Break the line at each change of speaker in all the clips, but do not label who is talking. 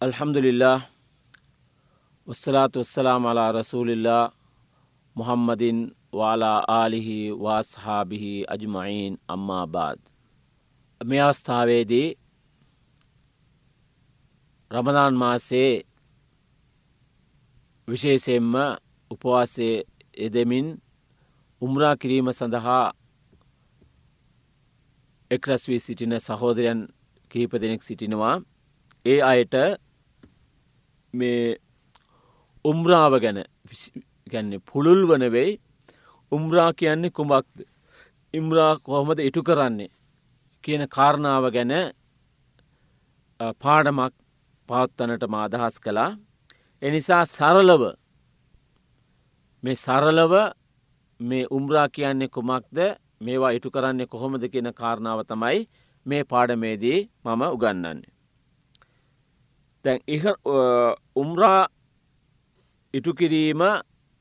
අල්හම්දුලිල්ලා වස්සලාතු වස්සලාම අලා රසූලිල්ලා මුහම්මදින් වාලා ආලිහි වාස්හාබිහි අජමයින් අම්මාබාද්. මේ අවස්ථාවේදී රමදාන් මාසේ විශේෂයෙන්ම උපවාසය එදමින් උම්රා කිරීම සඳහා එක්රස් වී සිටින සහෝදරයන් කහිප දෙනෙක් සිටිනවා ඒ අයට මේ උම්රාව ගැන ගැන්නේ පුළුල් වන වෙයි. උම්රා කියන්නේ කුමක්ද? ඉම්රා කොහොමද ඉටු කරන්නේ කියන කාරණාව ගැන පාඩමක් පවත්වනට මාදහස් කළා. එනිසා සරලව මේ සරලව මේ උම්රා කියන්නේ කුමක්ද මේවා ඉටු කරන්නේ කොහොමද කියන කාරණාව තමයි මේ පාඩමේදී මම උගන්නන්නේ. තැන් උම්රා ඉටු කිරීම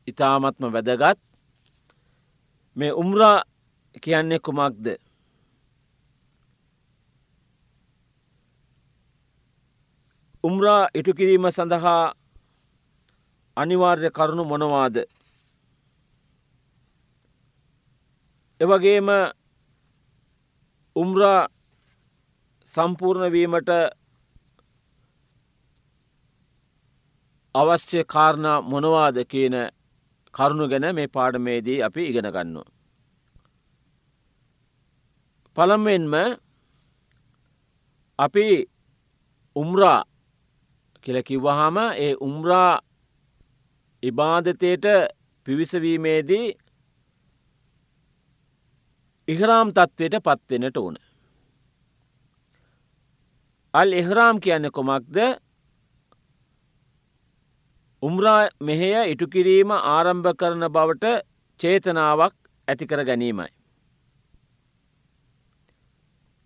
ඉතාමත්ම වැදගත්. මේ උම්රා කියන්නේ කුමක්ද? උම්රා ඉටු කිරීම සඳහා අනිවාර්ය කරුණු මොනවාද? එවගේම උම්රා සම්පූර්ණවීමට අවශ්‍ය කාරණා මොනවාද කියන කරුණු ගැන මේ පාඩමේදී අපි ඉගෙන ගන්නවා. පළම්වෙන්ම අපි උම්රා කියලකිව්වහම ඒ උම්රා ඉබාධතයට පිවිසවීමේදී ඉහරාම් තත්ත්වයට පත්වෙනට ඕන. අල් එහරාම් කියන්න කොමක්ද උම්රා මෙහෙය ඉටු කිරීම ආරම්භ කරන බවට චේතනාවක් ඇතිකර ගැනීමයි.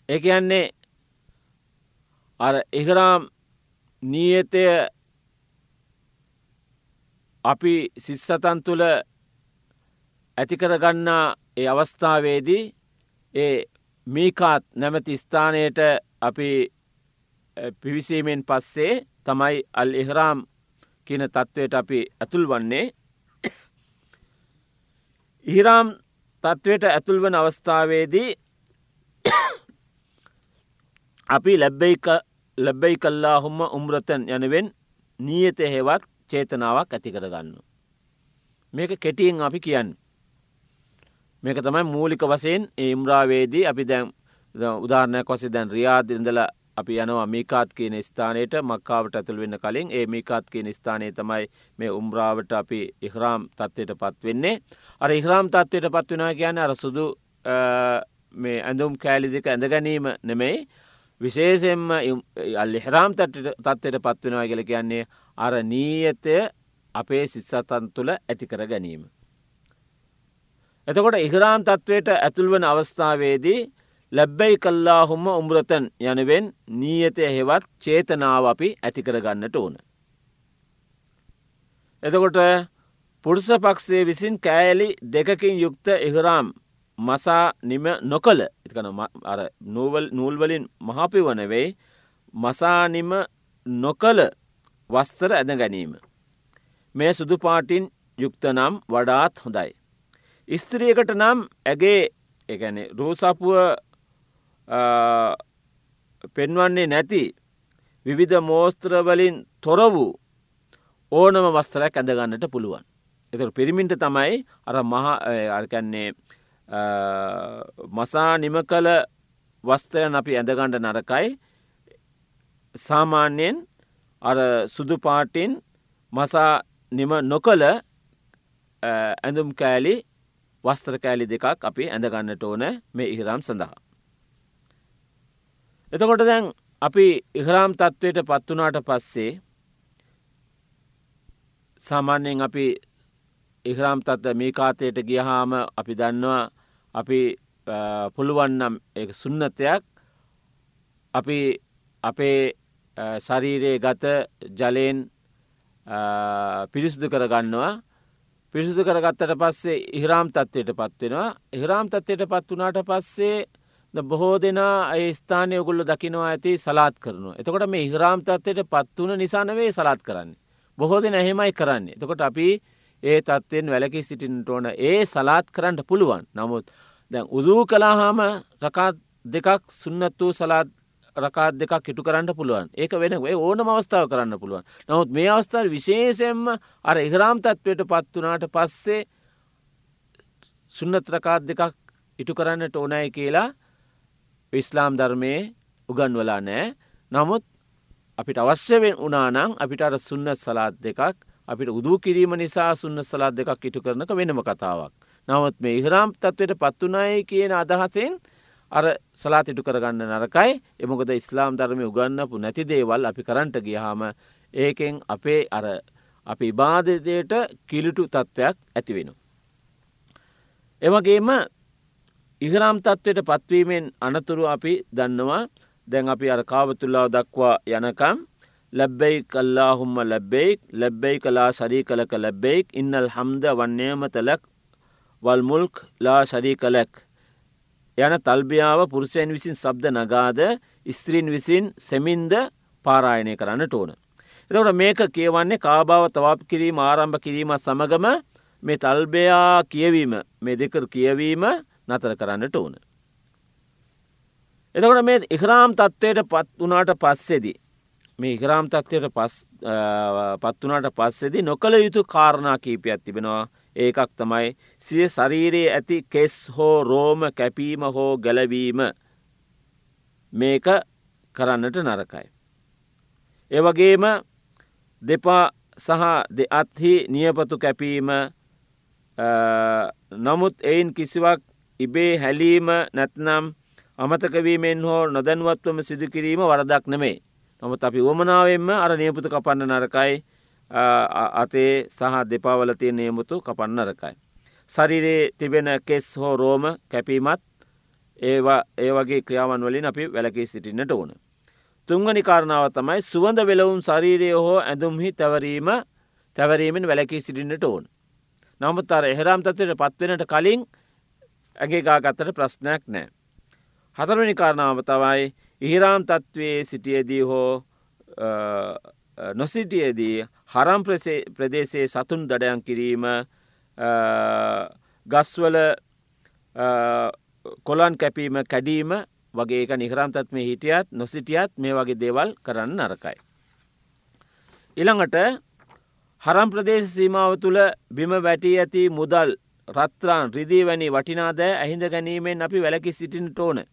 එක යන්නේ අර ඉහරාම් නීයතය අපි සිස්සතන් තුළ ඇතිකරගන්නා ඒ අවස්ථාවේදී ඒ මීකාත් නැමති ස්ථානයට අපි පිවිසීමෙන් පස්සේ තමයි අල් එහරාම් කියන තත්ත්වයට අපි ඇතුල් වන්නේ ඉහිරාම් තත්ත්වයට ඇතුල් වන අවස්ථාවේදී අපි ලැබ්බයි කල්ලා හොම උම්රතන් යනවෙන් නීයත හෙවත් චේතනාවක් ඇති කරගන්න. මේක කෙටියෙන් අපි කියන්න. මේක තමයි මූලික වසයෙන් ඒම්රාවේදී අපි දැම් උදාරණයක් වසේ දැන් රියාදිරඳල අපි යනවා මේකාත් කියන ස්ථානයට මක්කාවට ඇතුළ වෙන්න කලින්. ඒ මේකාත් කියන ස්ථානය තමයි මේ උම්රාවට අපි ඉහරාම් තත්වයට පත්වෙන්නේ අර ඉහරාම් තත්වයට පත්වෙනවා කියන අර සුදු මේ ඇඳුම් කෑලි දෙක ඇඳගැනීම නෙමෙයි. විශේෂෙන්ම අල් එහරාම් තත්වයට පත්වෙනවා කියල කියන්නේ අර නීයතය අපේ සිස්සතන් තුළ ඇති කර ගැනීම. එතකොට ඉහරාම් තත්ත්වයට ඇතුල්වන අවස්ථාවේදී ලැබ්බැයි කල්ලා හොම උම්රතන් යනුවෙන් නීයතය හෙවත් චේතනාව අපි ඇතිකරගන්නට ඕන. එතකොට පුරුස පක්ෂේ විසින් කෑලි දෙකකින් යුක්ත ඉහරාම් මසා නිම නොකළ එකන නූවල් නූල්වලින් මහපි වනවෙයි මසානිම නොකළ වස්තර ඇද ගැනීම. මේ සුදු පාටින් යුක්ත නම් වඩාත් හොඳයි. ස්ත්‍රියකට නම් ඇගේ එකන රූසපුුව පෙන්වන්නේ නැති විවිධ මෝස්ත්‍රවලින් තොර වූ ඕනම වස්තරයක් ඇඳගන්නට පුළුවන්. එතට පිරිමින්ට තමයි අර මහ අර්කන්නේ මසා නිම කළ වස්තරයන් අපි ඇඳගණ්ඩ නරකයි සාමාන්‍යයෙන් අර සුදු පාටින් මසා නිම නොකළ ඇඳුම් කෑලි වස්ත්‍ර කෑලි දෙකක් අපි ඇඳගන්නට ඕන මේ ඉහිරම් සඳහා. එතකොට දැන් අපි ඉහරාම් තත්ත්වයට පත්වනාට පස්සේ සාමාන්‍යයෙන් අපි ඉහරාම් තත්ව මේ කාතයට ගියහාම අපි දන්නවා අපි පුළුවන්නම් සුන්නතයක්. අපි අපේ ශරීරයේ ගත ජලයෙන් පිරිසුදු කරගන්නවා. පිරිසුදු කරගත්තට පස්සේ ඉහරාම් තත්වයට පත්වෙනවා ඉහරාම් තත්වයට පත් වනාට පස්සේ බොහෝ දෙනා ඒ ස්ථානය ඔගුල්ල දකිනවා ඇති සලාත් කරනවා. එතකොට මේ ඉහරාම් තත්වයට පත්වන නිසානවේ සලාත් කරන්නේ. බොහෝ දෙන එහෙමයි කරන්නේ. එතකොට අපි ඒ තත්ත්වෙන් වැලකි සිටින්ට ඕන ඒ සලාත් කරන්නට පුළුවන්. නමුත් දැන් උදූ කලාහාම රකාත් දෙකක් සුන්නත් වූ සලාත් රකාත් දෙකක් හිටු කරන්න පුළුවන් ඒක වෙන ඕන අවස්ථාව කරන්න පුළුවන් නමුත් මේ අවස්ථාව විශේෂයෙන්ම අර ඉහරාම් තත්වයට පත්වනාට පස්සේ සුන්නත් රකාත් දෙකක් ඉටු කරන්නට ඕනයි කියලා විස්ලාම් ධර්මයේ උගන්වලා නෑ නමුත් අපිට අවශ්‍යවෙන් උනානං අපිට අර සුන්න සලාත් දෙකක් අපිට උදූ කිරීම නිසා සුන්න සලාත් දෙකක් ඉටු කරනක වෙනම කතාවක්. නවත් මේ ඉහරාම් තත්වයට පත්වනයි කියන අදහසෙන් අර සලාත් ඉටු කරගන්න නරකයි එමකොද ඉස්ලාම් ධර්මය උගන්නපු නැති දේවල් අපි කරන්ට ගියහාම ඒකෙන් අපේ අර අපි ඉබාධතයට කිලිටු තත්ත්වයක් ඇති වෙන. එමගේම ඉහරම් තත්ත්වයට පත්වීමෙන් අනතුරු අපි දන්නවා දැන් අපි අර කාවතුල්ලාව දක්වා යනකම් ලැබ්බයි කල්ලාහුම්ම ලැබ්බෙයික් ලැබ්බයි කලා ශරී කලක ලැබ්බෙයික් ඉන්නල් හම්ද වන්නේමතලක් වල්මුල්ක් ලා ශරී කලැක් යන තල්බියාව පුරුෂයන් විසින් සබ්ද නගාද ස්ත්‍රීන් විසින් සෙමින්ද පාරායනය කරන්නට ඕන. එතකට මේක කියවන්නේ කාභාව තවාප කිරීම ආරම්භ කිරීම සමගම මේ තල්බයා කියවීම මේ දෙකර කියවීම නතර කරන්නට ඕන. එතකොට මේ ඉහරාම් තත්ත්වයට පත් වනාට පස්සෙදී. මේ ඉහරාම් තත්වයට පත් වනාට පස්සෙදි නොකළ යුතු කාරණා කීපයක් තිබෙනවා ඒකක් තමයි සිය ශරීරයේ ඇති කෙස් හෝ රෝම කැපීම හෝ ගැලවීම මේක කරන්නට නරකයි. ඒවගේම දෙපා සහ දෙअත්හි නියපතු කැපීම නමුත් එයින් කිසිවක් ඉබේ හැලීම නැත්නම් අමතකවීමෙන් හෝ නොදැනුවත්වම සිදුකිරීම වරදක් නෙමේ. නමුත් අපි වමනාවෙන්ම අර නියපුතු කපන්න නරකයි අතේ සහ දෙපාවල තිය නියමුතු කපන්න නරකයි. සරිරේ තිබෙන කෙස් හෝ රෝම කැපීමත් ඒවා ඒ වගේ ක්‍රියාවන් වලින් අපි වැලකී සිටින්නට ඕන. තුංගනි කාරණාව තමයි සුවඳ වෙලවුම් ශරීරය හෝ ඇඳුම්හි තැවරීම තැවරීමෙන් වැලකී සිටින්නට ඕන. නමුත් අර එහරම් තත්වයට පත්වෙනට කලින් ඇගේ ගාගත්තට ප්‍රශ්නයක් නෑ. හතරවනි කාරණාව තවයි ඉහිරාම් තත්ත්වයේ සිටියදී හෝ නොසිටියදී හරම් ප්‍රදේශයේ සතුන් දඩයන් කිරීම ගස්වල කොලන් කැපීම කැඩීම වගේ එක නිහරම්තත් මේ හිටියත් නොසිටියත් මේ වගේ දේවල් කරන්න නරකයි. ඉළඟට හරම් ප්‍රදේශ සීමාව තුළ බිම වැටී ඇති මුදල් රත්‍රාන් රිදී වැනි වටිනාදෑ ඇහිඳ ගැනීමෙන් අපි වැලකි සිටින්ට ඕන.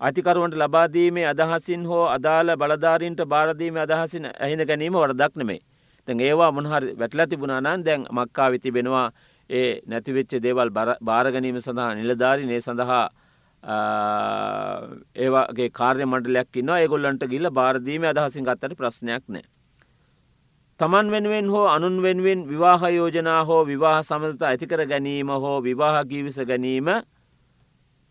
අතිකරුවන්ට ලබාදීමේ අදහසින් හෝ අදාළ බලධාරීන්ට බාරදීම අදහසින් ඇහිඳ ගැනීම වරදක් නෙමේ. තැන් ඒවා මොහරි වැටලා තිබුණනාන් දැන් මක්කා විති බෙනවා ඒ නැතිවෙච්ච දේවල් භාරගනීම සඳහා නිලධාරිනේ සඳහා ඒවාගේ කාර්ය මණ්ඩලයක් ඉන්නවා ඒගොල්ලන්ට ගිල්ල බාරදීම අදහසින් ගත්තට ප්‍රශ්නයක් නෑ. තමන් වෙනුවෙන් හෝ අනුන් වෙනුවෙන් විවාහ යෝජනා හෝ විවාහ සමඳත ඇතිකර ගැනීම හෝ විවාහ ගීවිස ගැනීම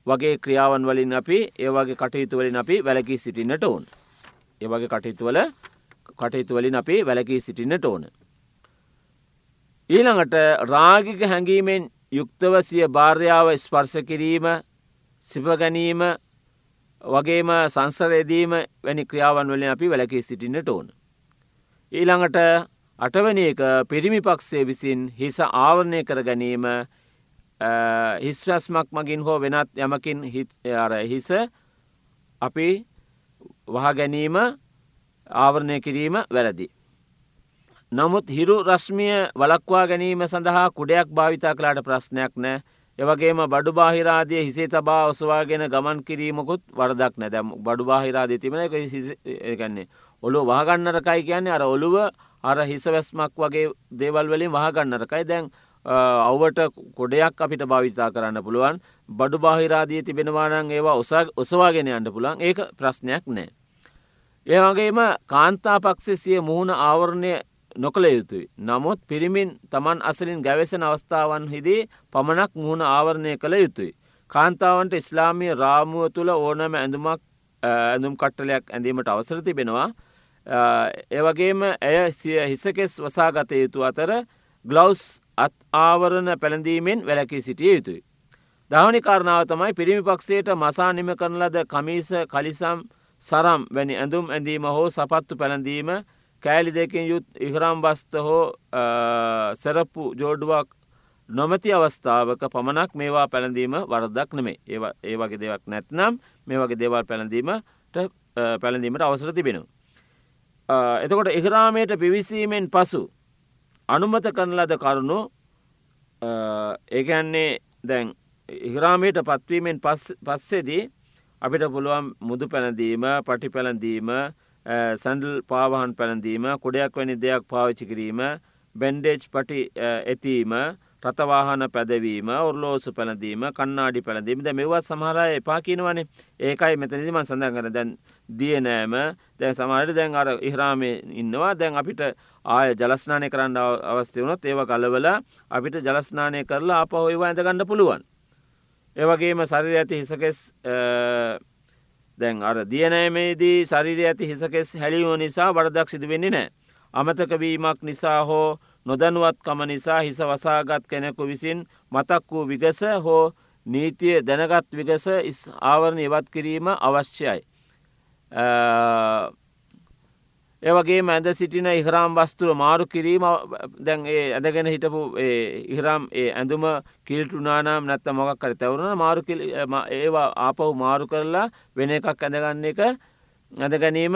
වගේ ක්‍රියාවන් වලින් අපි ඒවගේ කටයුතු වලින් අපි වැලකී සිටින්නට ඕන්. ඒවගේ කටයුතුවල කටයුතු වලින් අපි වැලකී සිටින්නට ඕන. ඊළඟට රාගික හැඟීමෙන් යුක්තව සිය භාර්යාව ස්පර්ශ කිරීම සිපගැනීම වගේම සංසරයදීම වැනි ක්‍රියාවන් වලින් අපි වැලකී සිටින්නට ඕන. ඊළඟට අටවැනි එක පිරිමි පක්ෂය විසින් හිස ආවරණය කර ගැනීම හිස්වැස්මක් මගින් හෝ වෙනත් යමකින් හිස අපි වහ ගැනීම ආවරණය කිරීම වැරදි. නමුත් හිරු රශ්මිය වලක්වා ගැනීම සඳහා kuඩයක් භාවිතා කලාට ප්‍රශ්නයක් නෑ එවගේම බඩු බාහිරාදිය හිසේ තබා ඔසවාගෙන ගමන් කිරීමකුත් වරදක් නැදැම් බඩු බාහිරාදී තිබෙන එක ගන්නේ ඔලු වහගන්නරකයි කියන්නේ. අර ඔළුව අර හිස වැස්මක් වගේ දේවල් වලින් වහගන්නරකයි. දැන් අව්වට කොඩයක් අපිට භාවිතා කරන්න පුළුවන්. බඩු බාහිරාදිය තිබෙනවානන් ඒවා ඔසවාගෙන අන්න පුළන් ඒක ප්‍රශ්නයක් නෑ. ඒවගේම කාන්තාපක්ෂසිය මුහුණ ආවරණය නොකළ යුතුයි. නමුත් පිරිමින් තමන් අසලින් ගැවසන අවස්ථාවන් හිදී පමණක් මුහුණ ආවරණය කළ යුතුයි. කාන්තාවන්ට ඉස්ලාමිය රාමුව තුළ ඕනම ඇඳුමක් ඇඳුම් කට්ටලයක් ඇඳීමට අවසර තිබෙනවා ඒවගේම ඇය සිය හිසකෙස් වසාගත යුතු අතර ගලවස් අත් ආවරණ පැළඳීමෙන් වැලකී සිටිය යුතුයි. දවනි කාරණාව තමයි පිරිමි පක්ෂයට මසා නිම කරන ලද කමීස කලිසම් සරම් වැනි ඇඳුම් ඇඳීම හෝ සපත්තු පැළඳීම කෑලි දෙකින් යුත් ඉහරම් බස්ත හෝ සැරප්පු ජෝඩුවක් නොමති අවස්ථාවක පමණක් මේවා පැළඳීම වරදක් නෙමේ ඒ වගේ දෙවක් නැත්නම් මේ වගේ දේවල් පැළඳීමට පැළඳීමට අවසර තිබෙනවා. එතකොට ඉහරාමයට පිවිසීමෙන් පසු අනුමත කරන ලද කරුණු ඒකන්නේ දැන් ඉහරාමයට පත්වීමෙන් පස්සෙදී අපිට පුළුවන් මුදු පැළඳීම පටි පැළඳීම සැන්ඩල් පාවහන් පැළඳීම කුඩයක් වැනි දෙයක් පාවිච්චි කිරීම බැන්ඩේජ් පටි ඇතීම රතවාහන පැදවීම ඔර්ලෝසු පැළඳීම කන්නාඩි පැළඳීම. ද මෙවත් සමහරය එපා කියනවනේ. ඒකයි මෙතනිදිම සඳහන් කර දැන් දියනෑම දැන් සමහට දැන් අර ඉහරාමය ඉන්නවා. දැන් අපිට ආය ජලස්නානය කරන්න අවස්ථය වුණොත් ඒව කලවල අපිට ජලස්නානය කරලා අප ඔයවා ඇඳගන්න පුළුවන්. ඒවගේම සරිර ඇති හිසකෙස් දැන් අර දියනෑමේදී ශරිරය ඇති හිසකෙස් හැලියෝ නිසා වරදක් සිදු වෙන්නේ නෑ. අමතකවීමක් නිසා හෝ නොදනුවත්කම නිසා හිස වසාගත් කෙනෙකු විසින් මතක් වූ විගස හෝ නීතිය දැනගත් විගස ආවරණ ඉවත් කිරීම අවශ්‍යයි. ඒවගේ ඇද සිටින ඉහරම් වස්තුව මාරු කිරීම දැන් ඒ ඇදගෙන හිටපු ඉහරම් ඒ ඇඳුම කිල්ටුනානම් නැත්ත මොකක් කර තැවරුණ මාරු ඒවා ආපහු මාරු කරලා වෙන එකක් ඇඳගන්න එක ඇඳ ගැනීම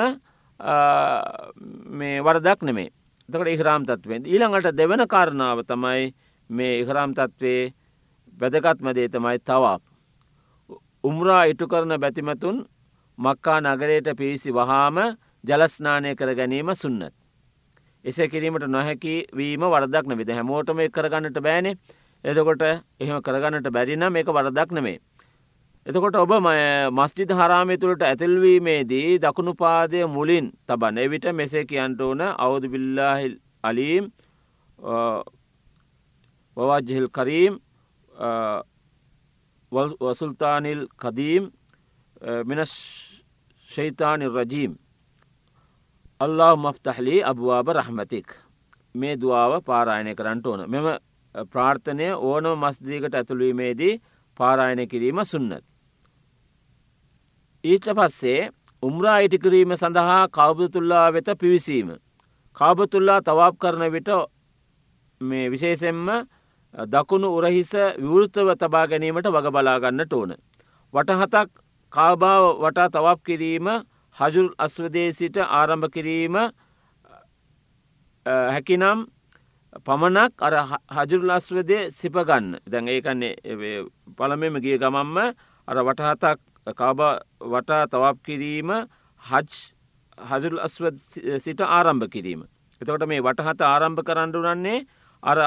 මේ වරදක් නෙමේ තකට ඉහරාම් තත්වෙන් ඊළඟට දෙවන කාරණාව තමයි මේ ඉහරාම් තත්වේ වැදගත්මදේ තමයි තවාප. උම්රා ඉටු කරන බැතිමතුන් මක්කා නගරයට පිවිසි වහාම ජලස්නානය කර ගැනීම සුන්නත්. එසේ කිරීමට නොහැකි වීම වරදක් නවිද හැමෝටම කරගන්නට බෑනේ එදකොට එහෙම කරගන්නට බැරිනම් මේක වරදක් නෙමේ. එතකොට ඔබ මස්ජිත හරාමය තුළට ඇතිල්වීමේදී දකුණු පාදය මුලින් තබන්න එවිට මෙසේ කියන්ට ඕන අවුදු බිල්ලාහිල් අලීම් වවාජහිල් කරීම් වසුල්තානිල් කදීම් මෙන ශෛතානි රජීම් අල්له මෆ්තහලි අබවාබ රහමතික් මේ දුවාව පාරායනය කරන්නට ඕන මෙම ප්‍රාර්ථනය ඕනම මස්දීකට ඇතුළීමේදී පාරායන කිරීම සුන්නත්. ඊට පස්සේ උම්රා ඉටිකිරීම සඳහා කවබතුල්ලා වෙත පිවිසීම. කාබතුල්ලා තවාප් කරන විට මේ විශේෂෙන්ම දකුණු උරහිස විවෘතව තබා ගැනීමට වග බලාගන්නට ඕන. වටහතක් කාභාව වටා තවප් කිරීම හජුල් අස්වදේ සිට ආරම්භ කිරීම හැකිනම් පමණක් අර හජුරුල් අස්වදේ සිපගන්න දැන් ඒකන්නේ පළමෙම ගිය ගමම්ම අර වටහතක් කාබ වටා තවප් කිරීම හජ් හජුල් අස්ව සිට ආරම්භ කිරීම. එතකොට මේ වටහත ආරම්භ කරන්න වනන්නේ අර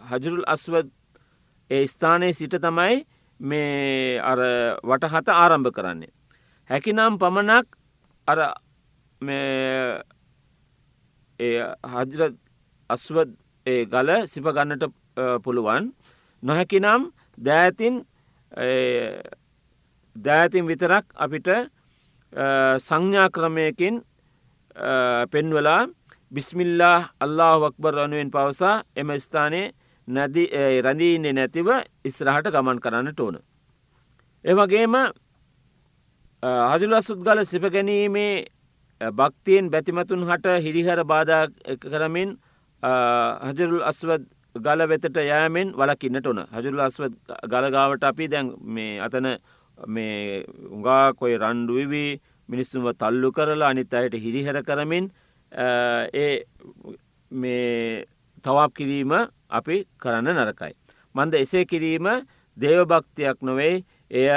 හජරුල් අස්ව ඒ ස්ථානයේ සිට තමයි මේ අර වටහත ආරම්භ කරන්නේ. හැකිනම් පමණක් අර හජර අස්වද් ගල සිප ගන්නට පුළුවන් නොහැකිනම් දෑතින් දෑතින් විතරක් අපිට සංඥා ක්‍රමයකින් පෙන්වලා බිස්මිල්ලා අල්له වක්බර අනුවෙන් පවසා එම ස්ථානයේ නැදි රැඳීන්නේ නැතිව ඉස්රහට ගමන් කරන්නට ඕන. එවගේම හජුලස්සුත් ගල සිප ගැනීමේ භක්තියෙන් බැතිමතුන් හට හිරිහර බාධා කරමින් හජරුල් අස්වද ගල වෙතට යෑමෙන් වලකින්නට ඕන හජුල් අස්ව ගලගාවට අපි දැන් මේ අතන මේ උඟා කොයි රණ්ඩුවවී මිනිස්සුම තල්ලු කරලා අනිත් අයට හිරිහැර කරමින් ඒ මේ තවාප් කිරීම අපි කරන්න නරකයි. මන්ද එසේ කිරීම දේවභක්තියක් නොවෙයි එය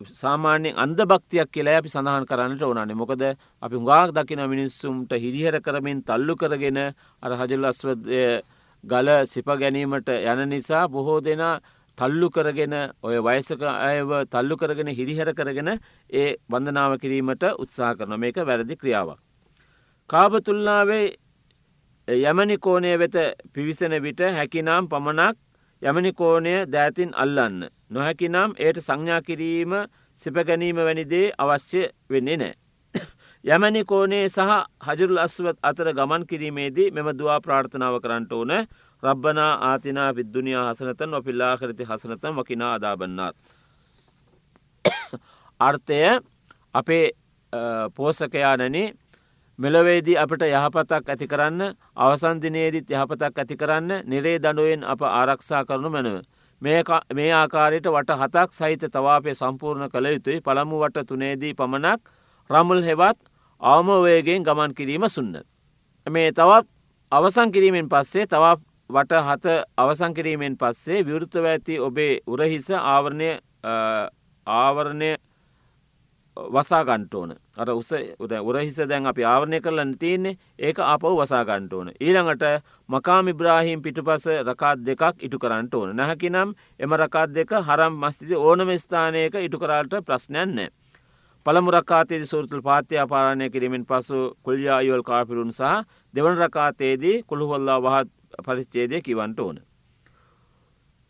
සාමාන්‍යෙන් අන්ද භක්තියක් කියලා අපි සඳහන් කරන්නට ඕනනේ මොකද අපි හුඟාක් දකින මිනිස්සුම්ට හිරිහර කරමින් තල්ලු කරගෙන අර හජල් අස්වදය ගල සිප ගැනීමට යන නිසා බොහෝ දෙනා තල්ලු කරගෙන ඔය වයසක අයව තල්ලු කරගෙන හිරිහැර කරගෙන ඒ බන්ධනාව කිරීමට උත්සා කරන මේක වැරදි ක්‍රියාවක්. කාබතුල්ලාවේ යමනිකෝනය වෙත පිවිසෙන විට හැකිනම් පමණක් යමනිකෝනය දෑතින් අල්ලන්න. නොහැකිනම් ඒයට සංඥා කිරීම සිපගැනීම වැනිදේ අවශ්‍ය වෙන්නේ නෑ. යමනිකෝනේ සහ හජුරුල් අස්වත් අතර ගමන් කිරීමේදී මෙම දවා ප්‍රාර්ථනාව කරන්නට ඕන රබ්බනා ආතිනා විද්දුනියා හසනතන් ඔපිල්ලාකරති හසනතන් වකිනා අදාබන්නාත්. අර්ථය අපේ පෝසකයානන මෙලවේදී අපට යහපතක් ඇති කරන්න අවසන්දිනයේදීත් යහපතක් ඇති කරන්න නිරේ දඩුවෙන් අප ආරක්ෂා කරනු මැනව. මේ ආකාරයට වට හතක් සහිත තවාපය සම්පූර්ණ කළ යුතුයි පළමු වට තුනේදී පමණක් රමුල් හෙවත් අවමවයගෙන් ගමන් කිරීම සුන්න. මේ තවත් අවසං කිරීමෙන් පස්සේ තවත් වට හත අවසං කිරීමෙන් පස්සේ විවෘතව ඇති ඔබේ උරහිස ආවරණය ආවරණය වසාගන්ටෝන අර උස උරහිස දැන් අපි ආවරණය කරලන්න තියන්නේ ඒක අපව වසාගන්ටෝන. ඊළඟට මකාම ඉබ්‍රාහිම් පිටුපස රකාත් දෙකක් ඉටු කරන්නට ඕන නැහැකි නම් එම රකාත් දෙක හරම් මස්තිද ඕනම ස්ථානයක ඉටු කරාට ප්‍රශ්නයන්න. පළමු රකාතේද සුරතුල් පාත්‍ය පාලනය කිරීමෙන් පසු කුල්යා අයෝල් කාපිරුන් සහ දෙවන රකාතේදී කුළුහොල්ලා වහත් පරිච්චේදය කිවන්ට ඕන.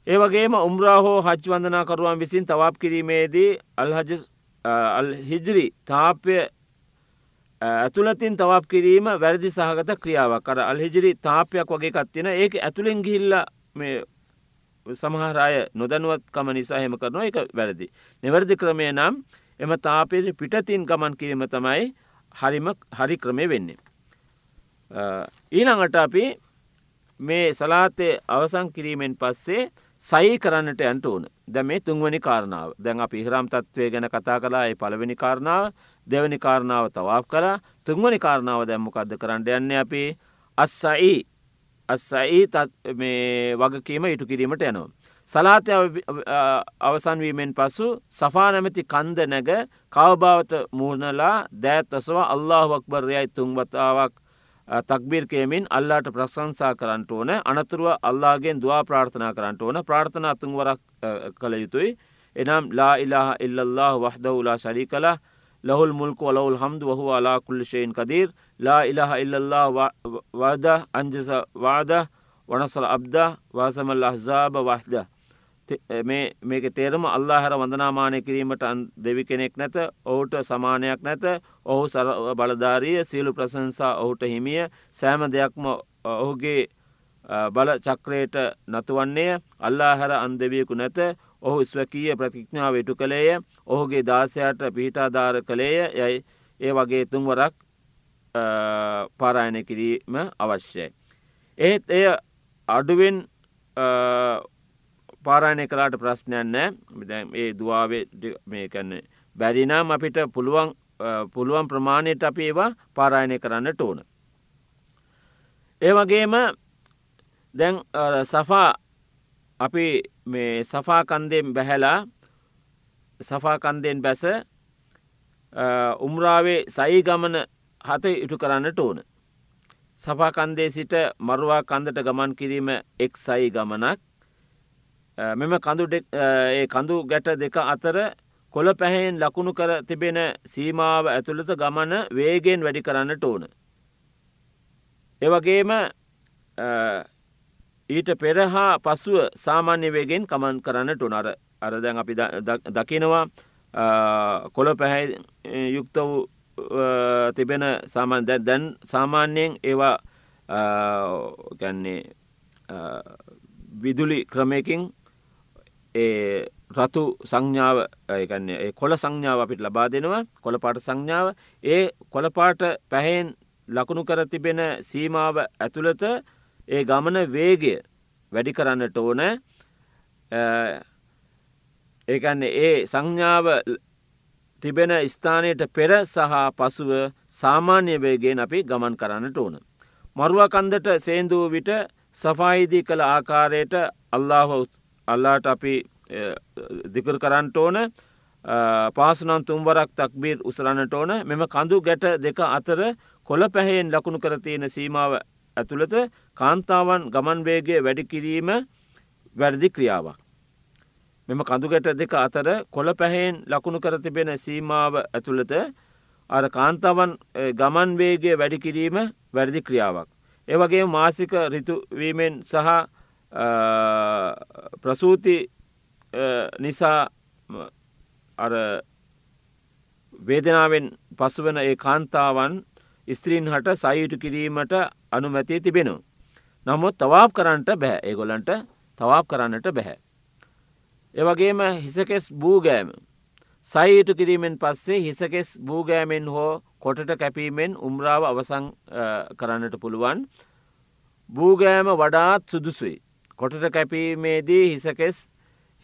ඒවගේම උම්රාහෝ හජ් වන්දනාකරුවන් විසින් තවාප් කිරීමේදී අල්හජ හිජරි තාපය ඇතුළතින් තවප් කිරීම වැරදි සහගත ක්‍රියාවක් කර අල්හිජරි තාපයක් වගේ කත්තින ඒක ඇතුළෙන් ගිහිල්ල මේ සමහරය නොදනුවත්කම නිසා හෙම කරනවා එක වැරදි. නිවැරදි ක්‍රමය නම් එම තාපයට පිටතින් ගමන් කිරීම තමයි හරිම හරි ක්‍රමය වෙන්නේ. ඊළඟට අපි මේ සලාතය අවසං කිරීමෙන් පස්සේ සයි කරන්නට ඇන්ට ඕන. දැ මේ තුන්වනි කාරණාව. දැන් අප ඉහරම් තත්වය ගැන කතා කලා ඒ පළවෙනි කාරණාව දෙවනි කාරණාව තවාක් කලා තුන්වනි කාරණාව දැම්මකක්ද කරන්න යන්න අපි? අස්සයි. අස්සයි මේ වගකීම ඉටු කිරීමට යනවා. සලාතය අවසන්වීමෙන් පසු සෆා නැමැති කන්ද නැග කවභාවට මුහුණලා දෑත්වසවා අල්له වක්බර්යයි තුන්වතාවක් තක්බීර් කියමින් අල්ලාට ප්‍රශංසා කරන්නට ඕන අනතුරුව අල්ලාගෙන් දවා ප්‍රාර්ථනා කරන්නට ඕන ප්‍රාර්ථන අතුන්වරක් කළ යුතුයි. එනම් ලා ඉලාහ ඉල්ලල්له වහදවුලා ශරී කලා ලහුල් මුල්ක වලවුල් හම්ද වහු අලා කුල්ලිෂයෙන් කදීර් ලා ඉලාහ ඉල්ලල්له වාද අංජස වාද වනසල අබ්ද වාසමල් අහසාබ වහද මේක තේරම අල්ලා හැර වඳනාමානය කිරීමට දෙවි කෙනෙක් නැත ඔහුට සමානයක් නැත ඔහු සර බලධාරිය සියලු ප්‍රසංසා ඔහුට හිමිය සෑම දෙයක්ම ඔහුගේ බල චක්‍රයට නතුවන්නේ අල්ලා හැර අන්දවියකු නැත ඔහු ස්වකීය ප්‍රතිඥාව ඉටු කළේය ඔහුගේ දාසයට පිහිටාධාර කළේය යැයි ඒ වගේ තුන්වරක් පාරායනය කිරීම අවශ්‍යයි. ඒත් එය අඩුවෙන් පාරාණය කලාට ප්‍රශ්නයන් නෑ ඒ දවාවේ මේ කන්නේ බැරිනම් අපිට පුළුවන් පුළුවන් ප්‍රමාණයට අපි ඒවා පාරායනය කරන්නට ඕන. ඒ වගේම දැන් සෆා අපි මේ සෆාකන්දයෙන් බැහැලා සෆාකන්දයෙන් බැස උම්රාවේ සයි ගමන හත ඉටු කරන්නට ඕන. සපාකන්දේ සිට මරුවා කන්දට ගමන් කිරීම එක් සයි ගමනක් මෙම කඳු කඳු ගැට දෙක අතර කොළ පැහෙන් ලකුණු කර තිබෙන සීමාව ඇතුළත ගමන වේගෙන් වැඩි කරන්නට ඕන. එවගේම ඊට පෙරහා පසුව සාමාන්‍ය වේගෙන් කමන් කරන්නට උනර අරදැන් අපි දකිනවා කොළ පැහැ යුක්ත වූ තිබෙන සාමාන් දැන් සාමාන්‍යයෙන් ඒවා ගැන්නේ විදුලි ක්‍රමයකින් ඒ රතු සංඥාව ඒකන්නේ කොළ සංඥාව අපිට ලබා දෙනවා. කොළපාට සංඥාව. ඒ කොළපාට පැහෙන් ලකුණු කර තිබෙන සීමාව ඇතුළත ඒ ගමන වේගය වැඩි කරන්නට ඕන. ඒකන්නේ ඒ සංඥාව තිබෙන ස්ථානයට පෙර සහ පසුව සාමාන්‍ය වේගෙන් අපි ගමන් කරන්නට ඕන. මරුවකන්දට සේන්දුව විට සෆායිදී කළ ආකාරයට අල්ලාහ අල්ලාට අපි දිකර කරන්නට ඕන පාසුනම් තුම්වරක් තක්බීර් උසරන්නට ඕන මෙම කඳු ගැට දෙක අතර කොළ පැහෙන් ලකුණු කරතියෙන සීමාව ඇතුළත කාන්තාවන් ගමන්වේගේ වැඩිකිරීම වැරදි ක්‍රියාවක්. මෙම කඳුගැට දෙක අතර කොළ පැහෙන් ලකුණු කර තිබෙන සීමාව ඇතුළත අර කාන්තාවන් ගමන්වේගේ වැඩිකිරීම වැරදි ක්‍රියාවක්. ඒවගේ මාසික රිතුවීමෙන් සහ ප්‍රසූති නිසා අර වේදනාවෙන් පසුවන ඒ කාන්තාවන් ස්ත්‍රීන් හට සයිටු කිරීමට අනුමැතිය තිබෙනු. නමුත් තවාප කරන්නට බැහැ ඒගොලන්ට තවාප කරන්නට බැහැ. එවගේම හිසකෙස් බූගෑම සයිට කිරීමෙන් පස්සේ හිසකෙස් බූගෑමෙන් හෝ කොටට කැපීමෙන් උම්රාව අවසං කරන්නට පුළුවන් බූගෑම වඩාත් සුදුසුයි. කොටට කැපීමේදී හිසකෙස්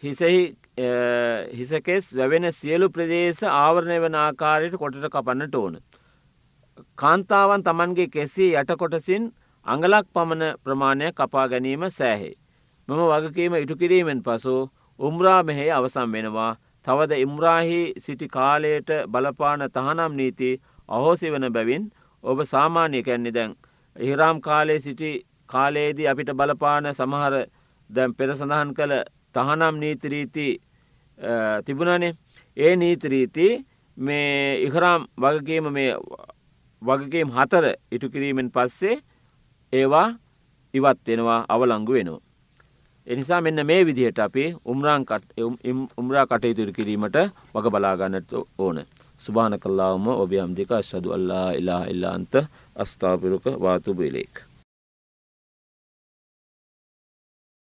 හිසෙහි හිසකෙස් වැවෙන සියලු ප්‍රදේශ ආවරණය වන ආකාරයට කොටට කපන්නට ඕන. කාන්තාවන් තමන්ගේ කෙසේ යට කොටසින් අඟලක් පමණ ප්‍රමාණය කපා ගැනීම සෑහේ. මම වගකීම ඉටු කිරීමෙන් පසු උම්රා මෙහෙ අවසම් වෙනවා තවද ඉම්රාහි සිටි කාලයට බලපාන තහනම් නීති අහෝසි වන බැවින් ඔබ සාමාන්‍ය කැන්නේ දැන් ඉහිරාම් කාලේ සිටි කාලයේදී අපිට බලපාන සමහර දැම් පෙර සඳහන් කළ තහනම් නීතිරීති තිබුණනේ ඒ නීතිරීති මේ ඉහරාම් වගකීම මේ වගකීම් හතර ඉටු කිරීමෙන් පස්සේ ඒවා ඉවත් වෙනවා අවලංගු වෙනවා. එනිසා මෙන්න මේ විදිහට අපි උම්රාන්කට උම්රා කටයුතුර කිරීමට වග බලාගන්නට ඕන. සුභාන කල්ලාවම ඔබ අම්දික ශදු අල්ලා ඉලා ඉල්ලාන්ත අස්ථාපිරුක වාතුබේලෙක්.